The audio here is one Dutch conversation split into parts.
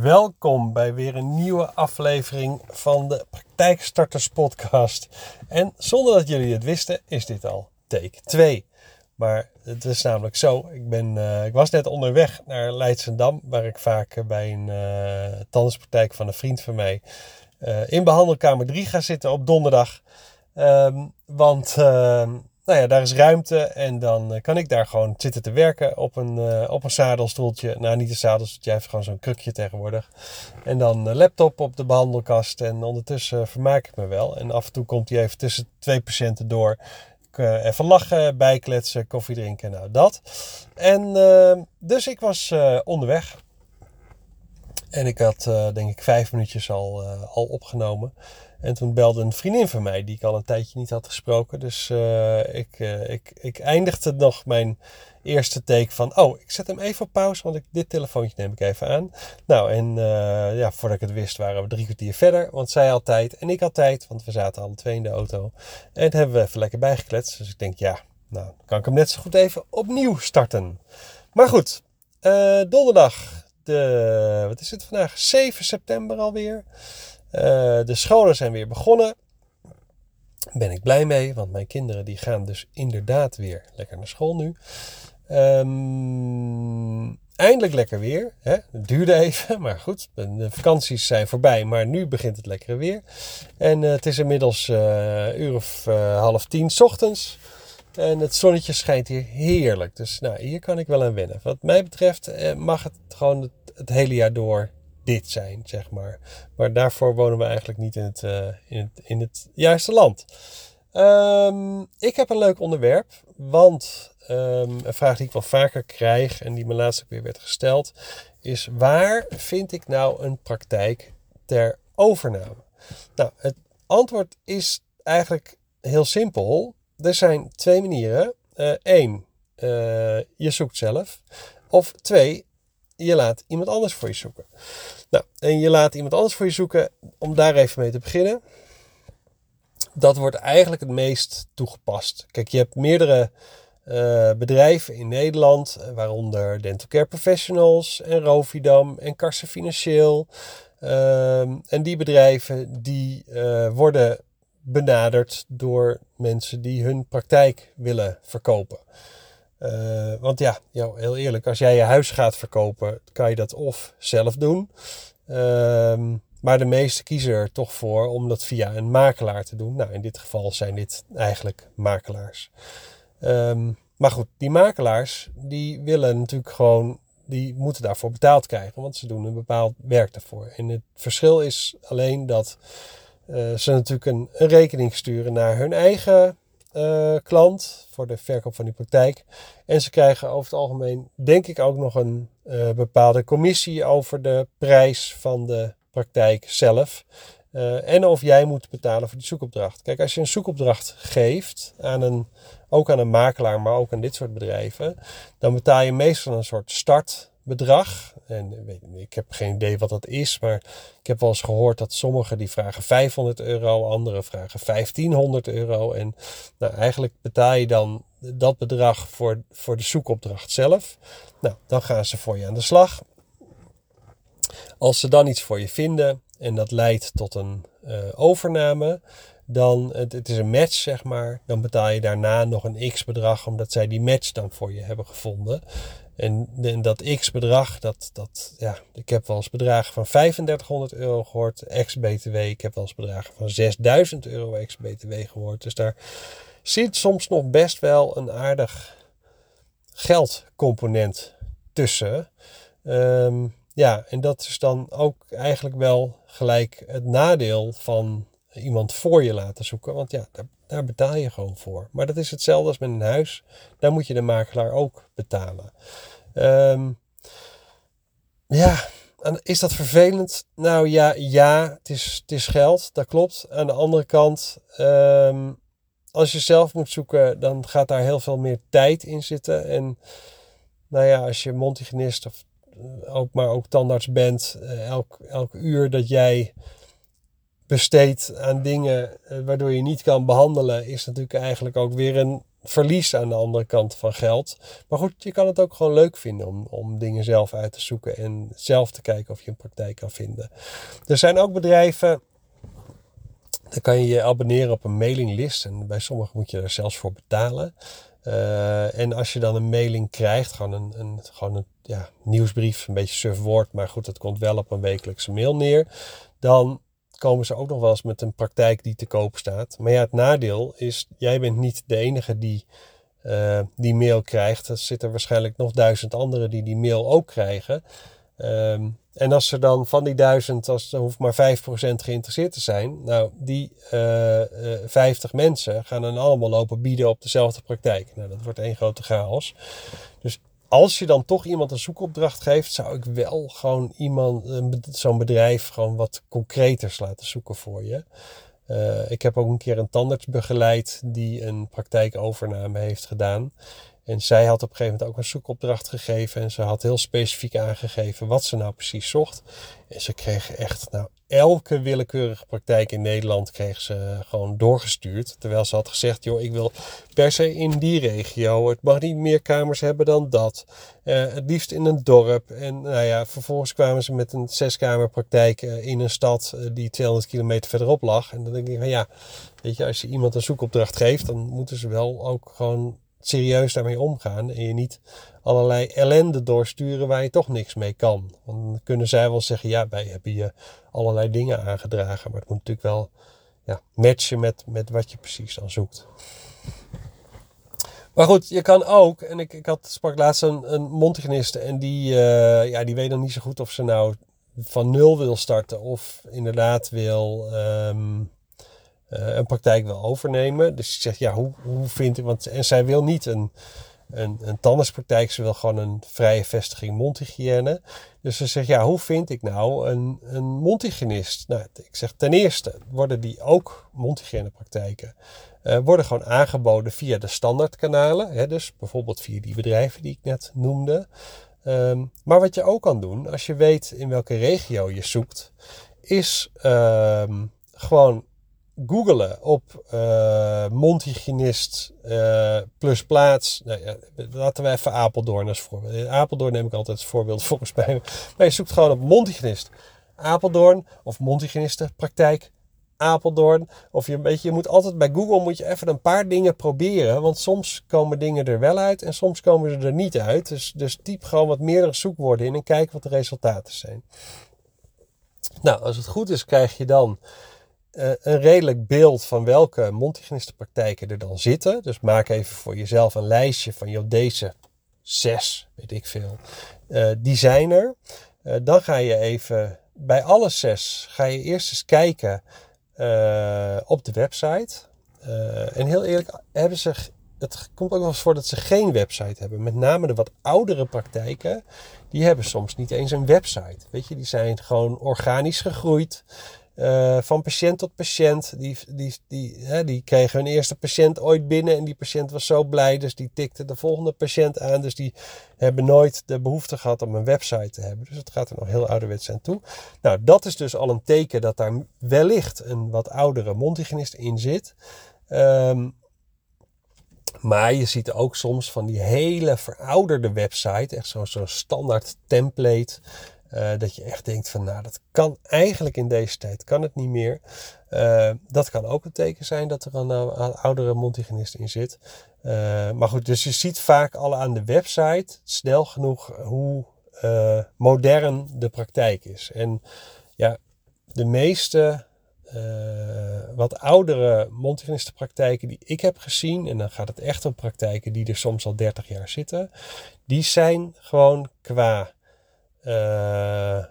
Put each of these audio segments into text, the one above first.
Welkom bij weer een nieuwe aflevering van de Praktijkstarters Podcast. En zonder dat jullie het wisten, is dit al take 2. Maar het is namelijk zo, ik, ben, uh, ik was net onderweg naar Leidsendam, waar ik vaak bij een uh, tandartspraktijk van een vriend van mij in behandelkamer 3 ga zitten op donderdag. Um, want ehm, nou ja, daar is ruimte en dan kan ik daar gewoon zitten te werken op een, uh, op een zadelstoeltje. Nou, niet een zadelstoeltje, even gewoon zo'n krukje tegenwoordig. En dan uh, laptop op de behandelkast en ondertussen vermaak ik me wel. En af en toe komt hij even tussen twee patiënten door. even lachen, bijkletsen, koffie drinken, nou dat. En dus ik was onderweg. En ik had denk ik vijf minuutjes al, al opgenomen. En toen belde een vriendin van mij, die ik al een tijdje niet had gesproken. Dus uh, ik, ik, ik eindigde nog mijn eerste take van... Oh, ik zet hem even op pauze, want ik, dit telefoontje neem ik even aan. Nou, en ja, voordat ik het wist waren we drie kwartier verder. Want zij had tijd en ik had tijd, want we zaten alle twee in de auto. En het hebben we even lekker bijgekletst. Dus ik denk, ja, nou, kan ik hem net zo goed even opnieuw starten. Maar goed, donderdag, de, wat is het vandaag? 7 september alweer. Uh, de scholen zijn weer begonnen. Ben ik blij mee, want mijn kinderen die gaan dus inderdaad weer lekker naar school nu. Um, eindelijk lekker weer. Hè? Het duurde even, maar goed. De vakanties zijn voorbij, maar nu begint het lekkere weer. En uh, het is inmiddels uh, uur of half tien s ochtends. En het zonnetje schijnt hier heerlijk. Dus nou, hier kan ik wel aan wennen. Wat mij betreft mag het gewoon het, hele jaar door dit zijn, zeg maar. Maar daarvoor wonen we eigenlijk niet in het, uh, in het, in het juiste land. Um, ik heb een leuk onderwerp, want um, een vraag die ik wel vaker krijg en die me laatst ook weer werd gesteld, is waar vind ik nou een praktijk ter overname? Nou, het antwoord is eigenlijk heel simpel. Er zijn twee manieren. Eén, uh, uh, je zoekt zelf. Of twee, je laat iemand anders voor je zoeken. Nou, en je laat iemand anders voor je zoeken, om daar even mee te beginnen. Dat wordt eigenlijk het meest toegepast. Kijk, je hebt meerdere uh, bedrijven in Nederland, waaronder Dental Care Professionals en Rovidam en Karsen Financieel. Uh, en die bedrijven die uh, worden benaderd door mensen die hun praktijk willen verkopen. Uh, want ja, jou, heel eerlijk, als jij je huis gaat verkopen, kan je dat of zelf doen. Uh, maar de meesten kiezen er toch voor om dat via een makelaar te doen. Nou, in dit geval zijn dit eigenlijk makelaars. Um, maar goed, die makelaars, die willen natuurlijk gewoon, die moeten daarvoor betaald krijgen, want ze doen een bepaald werk daarvoor. En het verschil is alleen dat uh, ze natuurlijk een, rekening sturen naar hun eigen uh, klant voor de verkoop van die praktijk. En ze krijgen over het algemeen, denk ik, ook nog een uh, bepaalde commissie over de prijs van de praktijk zelf. En of jij moet betalen voor die zoekopdracht. Kijk, als je een zoekopdracht geeft aan een, ook aan een makelaar, maar ook aan dit soort bedrijven, dan betaal je meestal een soort start bedrag. En weet, ik heb geen idee wat dat is, maar ik heb wel eens gehoord dat sommigen die vragen 500 euro, anderen vragen 1500 euro. En nou, eigenlijk betaal je dan dat bedrag voor, voor de zoekopdracht zelf. Nou, dan gaan ze voor je aan de slag. Als ze dan iets voor je vinden en dat leidt tot een uh, overname, dan, het, is een match zeg maar, dan betaal je daarna nog een x bedrag omdat zij die match dan voor je hebben gevonden. En, dat x-bedrag, dat, dat, ja, ik heb wel eens bedragen van 3500 euro gehoord, ex-BTW. Ik heb wel eens bedragen van 6000 euro ex-BTW gehoord. Dus daar zit soms nog best wel een aardig geldcomponent tussen. Um, ja, en dat is dan ook eigenlijk wel gelijk het nadeel van iemand voor je laten zoeken. Want ja, daar, daar, betaal je gewoon voor. Maar dat is hetzelfde als met een huis. Daar moet je de makelaar ook betalen. Um, ja, is dat vervelend? Nou ja, ja het, is, het is geld, dat klopt. Aan de andere kant, um, als je zelf moet zoeken, dan gaat daar heel veel meer tijd in zitten. En nou ja, als je mondhygiënist of ook, maar ook tandarts bent, uh, elk, elk uur dat jij besteedt aan dingen uh, waardoor je niet kan behandelen, is natuurlijk eigenlijk ook weer een verlies aan de andere kant van geld. Maar goed, je kan het ook gewoon leuk vinden om, om dingen zelf uit te zoeken en zelf te kijken of je een praktijk kan vinden. Er zijn ook bedrijven dan kan je je abonneren op een mailinglist. En bij sommigen moet je er zelfs voor betalen. Uh, en als je dan een mailing krijgt, gewoon een, een, gewoon een ja, nieuwsbrief, een beetje suf woord, maar goed, dat komt wel op een wekelijkse mail neer. Dan komen ze ook nog wel eens met een praktijk die te koop staat. Maar ja, het nadeel is, jij bent niet de enige die uh, die mail krijgt. Er zitten waarschijnlijk nog duizend anderen die die mail ook krijgen. Um, en als er dan van die duizend, als er hoeft maar 5% geïnteresseerd te zijn, nou, die uh, uh, 50 mensen gaan dan allemaal lopen bieden op dezelfde praktijk. Nou, dat wordt één grote chaos. Dus als je dan toch iemand een zoekopdracht geeft, zou ik wel gewoon iemand, zo'n bedrijf, gewoon wat concreters laten zoeken voor je. Uh, ik heb ook een keer een tandarts begeleid die een praktijkovername heeft gedaan. En zij had op een gegeven moment ook een zoekopdracht gegeven. En ze had heel specifiek aangegeven wat ze nou precies zocht. En ze kreeg echt, nou, elke willekeurige praktijk in Nederland kreeg ze gewoon doorgestuurd. Terwijl ze had gezegd, joh, ik wil per se in die regio. Het mag niet meer kamers hebben dan dat. Uh, het liefst in een dorp. En nou ja, vervolgens kwamen ze met een zeskamerpraktijk uh, in een stad uh, die 200 kilometer verderop lag. En dan denk ik van ja, weet je, als je iemand een zoekopdracht geeft, dan moeten ze wel ook gewoon serieus daarmee omgaan en je niet allerlei ellende doorsturen waar je toch niks mee kan. Dan kunnen zij wel zeggen, ja, wij hebben je allerlei dingen aangedragen, maar het moet natuurlijk wel ja, matchen met, met wat je precies dan zoekt. Maar goed, je kan ook, en ik, ik had, sprak laatst een, een en die, uh, ja, die weet dan niet zo goed of ze nou van nul wil starten of inderdaad wil uh, een praktijk wil overnemen. Dus je zegt, ja, hoe, hoe vindt u, want en zij wil niet een, een, een tandartspraktijk, ze wil gewoon een vrije vestiging mondhygiëne. Dus ze zegt, ja, hoe vind ik nou een, een mondhygiënist? Nou, ik zeg, ten eerste worden die ook mondhygiënepraktijken, uh, worden gewoon aangeboden via de standaardkanalen. Hè, dus bijvoorbeeld via die bedrijven die ik net noemde. Um, maar wat je ook kan doen, als je weet in welke regio je zoekt, is um, gewoon googelen op uh, plus plaats. Laten we even Apeldoorn als voorbeeld. Apeldoorn neem ik altijd als voorbeeld volgens mij. Maar je zoekt gewoon op mondhygiënist Apeldoorn of praktijk Apeldoorn. Of je, een beetje, je moet altijd bij Google moet je even een paar dingen proberen. Want soms komen dingen er wel uit en soms komen ze er niet uit. Dus, dus typ gewoon wat meerdere zoekwoorden in en kijk wat de resultaten zijn. Nou, als het goed is, krijg je dan uh, een redelijk beeld van welke mondhygiënistenpraktijken er dan zitten. Dus maak even voor jezelf een lijstje van joh, deze zes, weet ik veel, uh, die zijn er. Uh, dan ga je even bij alle zes ga je eerst eens kijken op de website. en heel eerlijk, hebben ze, het komt ook wel eens voor dat ze geen website hebben. Met name de wat oudere praktijken, die hebben soms niet eens een website. Weet je, die zijn gewoon organisch gegroeid. Uh, van patiënt tot patiënt. Die, die, die, hè, die kregen hun eerste patiënt ooit binnen en die patiënt was zo blij, dus die tikte de volgende patiënt aan. Dus die hebben nooit de behoefte gehad om een website te hebben. Dus het gaat er nog heel ouderwets aan toe. Nou, dat is dus al een teken dat daar wellicht een wat oudere mondhygiënist in zit. Um, maar je ziet ook soms van die hele verouderde website, echt zo'n zo standaard template. Uh, dat je echt denkt van nou dat kan eigenlijk in deze tijd kan het niet meer. Uh, dat kan ook een teken zijn dat er een, een oudere mondhygiënist in zit. Maar goed, dus je ziet vaak al aan de website snel genoeg hoe modern de praktijk is. En ja, de meeste wat oudere mondhygiënistenpraktijken die ik heb gezien, en dan gaat het echt om praktijken die er soms al 30 jaar zitten, die zijn gewoon qua uh,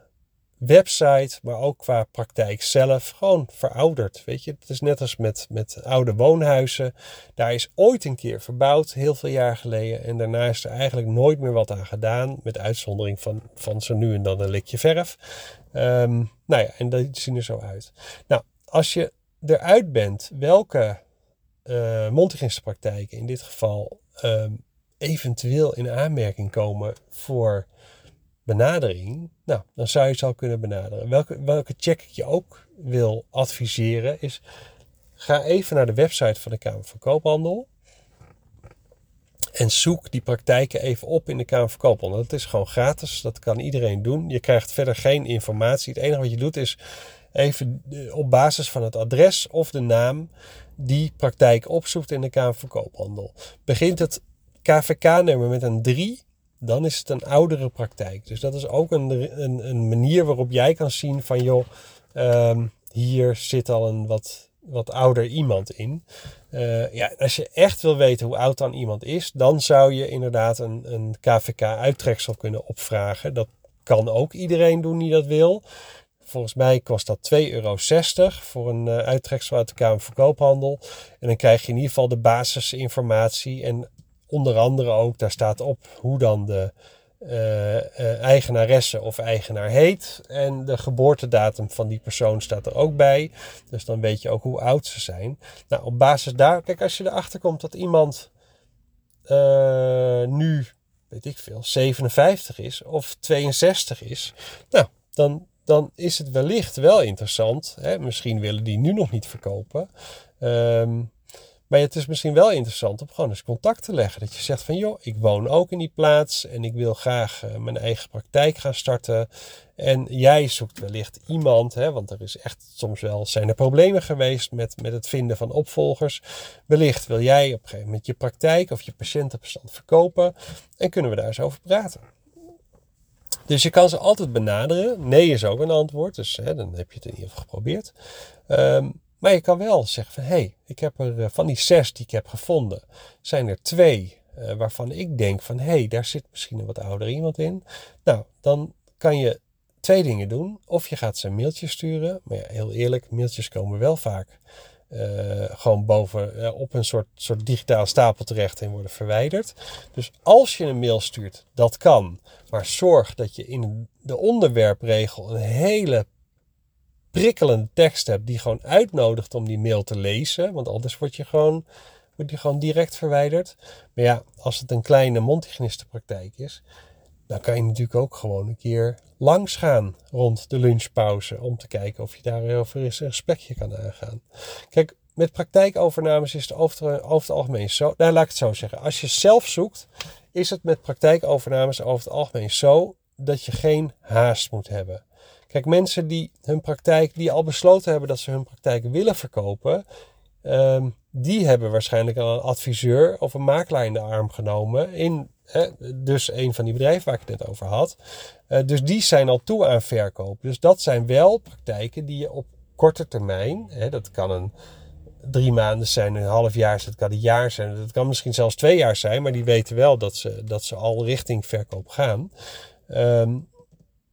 website, maar ook qua praktijk zelf, gewoon verouderd. Weet je, het is net als met, met oude woonhuizen. Daar is ooit een keer verbouwd, heel veel jaar geleden. En daarna is er eigenlijk nooit meer wat aan gedaan. Met uitzondering van, van zo nu en dan een likje verf. Um, nou ja, en die zien er zo uit. Nou, als je eruit bent welke uh, in dit geval um, eventueel in aanmerking komen voor benadering, nou, dan zou je het al kunnen benaderen. Welke, welke check ik je ook wil adviseren is, ga even naar de website van de Kamer van Koophandel. En zoek die praktijken even op in de Kamer van Koophandel. Dat is gewoon gratis. Dat kan iedereen doen. Je krijgt verder geen informatie. Het enige wat je doet is even op basis van het adres of de naam die praktijk opzoekt in de Kamer van Koophandel. Begint het KVK-nummer met een 3, dan is het een oudere praktijk. Dus dat is ook een, een, een manier waarop jij kan zien van joh, ehm, hier zit al een wat, wat ouder iemand in. Uh, ja, als je echt wil weten hoe oud dan iemand is, dan zou je inderdaad een, een KVK-uittreksel kunnen opvragen. Dat kan ook iedereen doen die dat wil. Volgens mij kost dat 2,60 euro voor een uh, uittreksel uit de Kamer van Koophandel. En dan krijg je in ieder geval de basisinformatie. En onder andere ook, daar staat op hoe dan de uh, eigenaresse of eigenaar heet. En de geboortedatum van die persoon staat er ook bij. Dus dan weet je ook hoe oud ze zijn. Nou, op basis daar, kijk, als je erachter komt dat iemand nu, weet ik veel, 57 is of 62 is. Nou, dan dan is het wellicht wel interessant. Hè? Misschien willen die nu nog niet verkopen. Um, maar het is misschien wel interessant om gewoon eens contact te leggen. Dat je zegt van joh, ik woon ook in die plaats en ik wil graag uh, mijn eigen praktijk gaan starten. En jij zoekt wellicht iemand, hè, want er is echt soms wel zijn er problemen geweest met, met het vinden van opvolgers. Wellicht wil jij op een gegeven moment je praktijk of je patiëntenbestand verkopen en kunnen we daar eens over praten. Dus je kan ze altijd benaderen. Nee is ook een antwoord, dus hè, dan heb je het in ieder geval geprobeerd. Um, maar je kan wel zeggen van hé, hey, ik heb er eh, van die zes die ik heb gevonden, zijn er twee uh, waarvan ik denk van hé, hey, daar zit misschien een wat ouder iemand in. Nou, dan kan je twee dingen doen. Of je gaat ze een mailtje sturen. Maar ja, heel eerlijk, mailtjes komen wel vaak uh, gewoon boven op een soort, soort digitaal stapel terecht en worden verwijderd. Dus als je een mail stuurt, dat kan. Maar zorg dat je in de onderwerpregel een hele prikkelende tekst hebt die gewoon uitnodigt om die mail te lezen. Want anders word je gewoon, word je gewoon direct verwijderd. Maar ja, als het een kleine mondhygiënistenpraktijk is, dan kan je natuurlijk ook gewoon een keer langs gaan rond de lunchpauze. Om te kijken of je daarover eens een gesprekje kan aangaan. Kijk, met praktijkovernames is het over, het algemeen zo. Nou, laat ik het zo zeggen. Als je zelf zoekt, is het met praktijkovernames over het algemeen zo dat je geen haast moet hebben. Kijk, mensen die hun praktijk, die al besloten hebben dat ze hun praktijk willen verkopen, ehm, die hebben waarschijnlijk al een adviseur of een makelaar in de arm genomen. In dus een van die bedrijven waar ik het net over had. Uh, dus die zijn al toe aan verkoop. Dus dat zijn wel praktijken die je op korte termijn, hè, dat kan een drie maanden zijn, een half jaar dat kan een jaar zijn, dat kan misschien zelfs twee jaar zijn, maar die weten wel dat ze, dat ze al richting verkoop gaan. Um,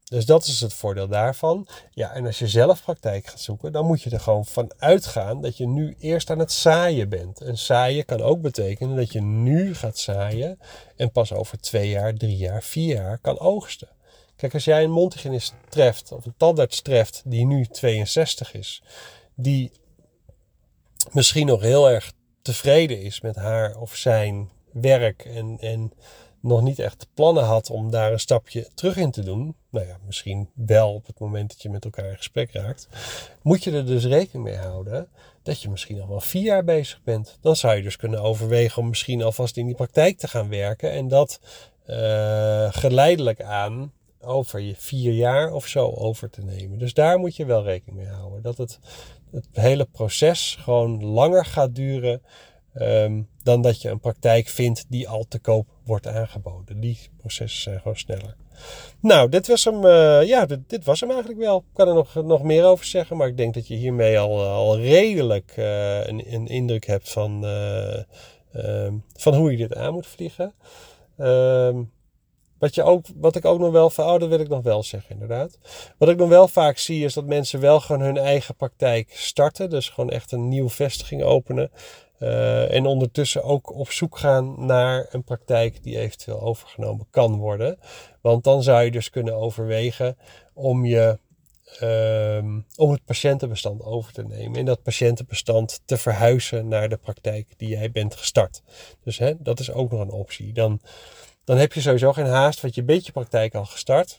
dus dat is het voordeel daarvan. Ja, en als je zelf praktijk gaat zoeken, dan moet je er gewoon van uitgaan dat je nu eerst aan het zaaien bent. En zaaien kan ook betekenen dat je nu gaat zaaien en pas over twee jaar, drie jaar, vier jaar kan oogsten. Kijk, als jij een mondhygiënist treft, of een tandarts treft, die nu 62 is, die misschien nog heel erg tevreden is met haar of zijn werk en, en nog niet echt plannen had om daar een stapje terug in te doen, nou ja, misschien wel op het moment dat je met elkaar in gesprek raakt, moet je er dus rekening mee houden dat je misschien al wel vier jaar bezig bent. Dan zou je dus kunnen overwegen om misschien alvast in die praktijk te gaan werken en dat uh, geleidelijk aan over je vier jaar of zo over te nemen. Dus daar moet je wel rekening mee houden. Dat het, het hele proces gewoon langer gaat duren um, dan dat je een praktijk vindt die al te koop wordt aangeboden. Die processen zijn gewoon sneller. Nou, dit was hem, uh, ja, dit, dit, was hem eigenlijk wel. Ik kan er nog, nog meer over zeggen, maar ik denk dat je hiermee al, al redelijk uh, een, een, indruk hebt van, uh, van hoe je dit aan moet vliegen. Um, wat, je ook, wat ik ook nog wel oh, dat wil ik nog wel zeggen, inderdaad. Wat ik nog wel vaak zie, is dat mensen wel gewoon hun eigen praktijk starten. Dus gewoon echt een nieuwe vestiging openen. Uh, en ondertussen ook op zoek gaan naar een praktijk die eventueel overgenomen kan worden. Want dan zou je dus kunnen overwegen om, je, um, om het patiëntenbestand over te nemen. En dat patiëntenbestand te verhuizen naar de praktijk die jij bent gestart. Dus hè, dat is ook nog een optie. Dan, dan heb je sowieso geen haast, want je bent je praktijk al gestart.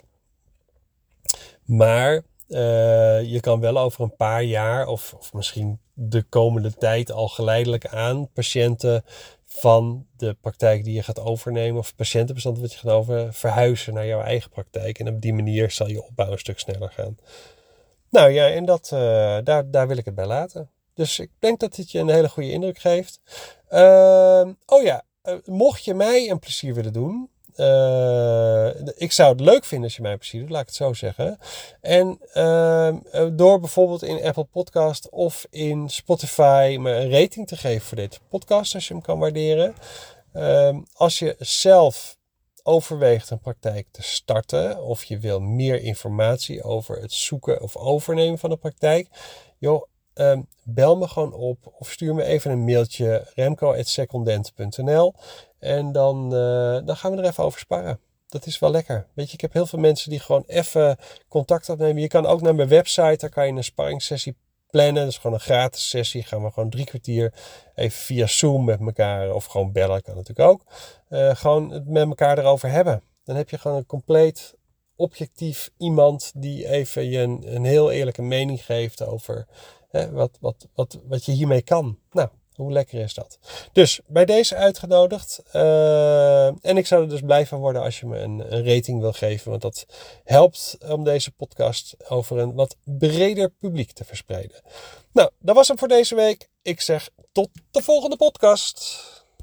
Maar Eh, je kan wel over een paar jaar of, of misschien de komende tijd al geleidelijk aan patiënten van de praktijk die je gaat overnemen of patiëntenbestand wat je gaat over verhuizen naar jouw eigen praktijk. En op die manier zal je opbouw een stuk sneller gaan. Nou ja, en dat, uh, daar, daar wil ik het bij laten. Dus ik denk dat dit je een hele goede indruk geeft. Uh, oh ja, uh, mocht je mij een plezier willen doen, uh, ik zou het leuk vinden als je mij plezier doet, laat ik het zo zeggen. En uh, door bijvoorbeeld in Apple Podcast of in Spotify me een rating te geven voor deze podcast, als je hem kan waarderen. Uh, als je zelf overweegt een praktijk te starten of je wil meer informatie over het zoeken of overnemen van een praktijk, joh, um, bel me gewoon op of stuur me even een mailtje remco.secondent.nl en dan, uh, dan gaan we er even over sparren. Dat is wel lekker. Weet je, ik heb heel veel mensen die gewoon even contact opnemen. Je kan ook naar mijn website, daar kan je een sparringssessie plannen. Dat is gewoon een gratis sessie. Gaan we gewoon drie kwartier even via Zoom met elkaar, of gewoon bellen, kan natuurlijk ook. Uh, gewoon het met elkaar erover hebben. Dan heb je gewoon een compleet objectief iemand die even je een, een heel eerlijke mening geeft over wat, wat, wat, wat je hiermee kan. Nou, hoe lekker is dat? Dus bij deze uitgenodigd. Uh, en ik zou er dus blij van worden als je me een, een, rating wil geven. Want dat helpt om deze podcast over een wat breder publiek te verspreiden. Nou, dat was hem voor deze week. Ik zeg tot de volgende podcast.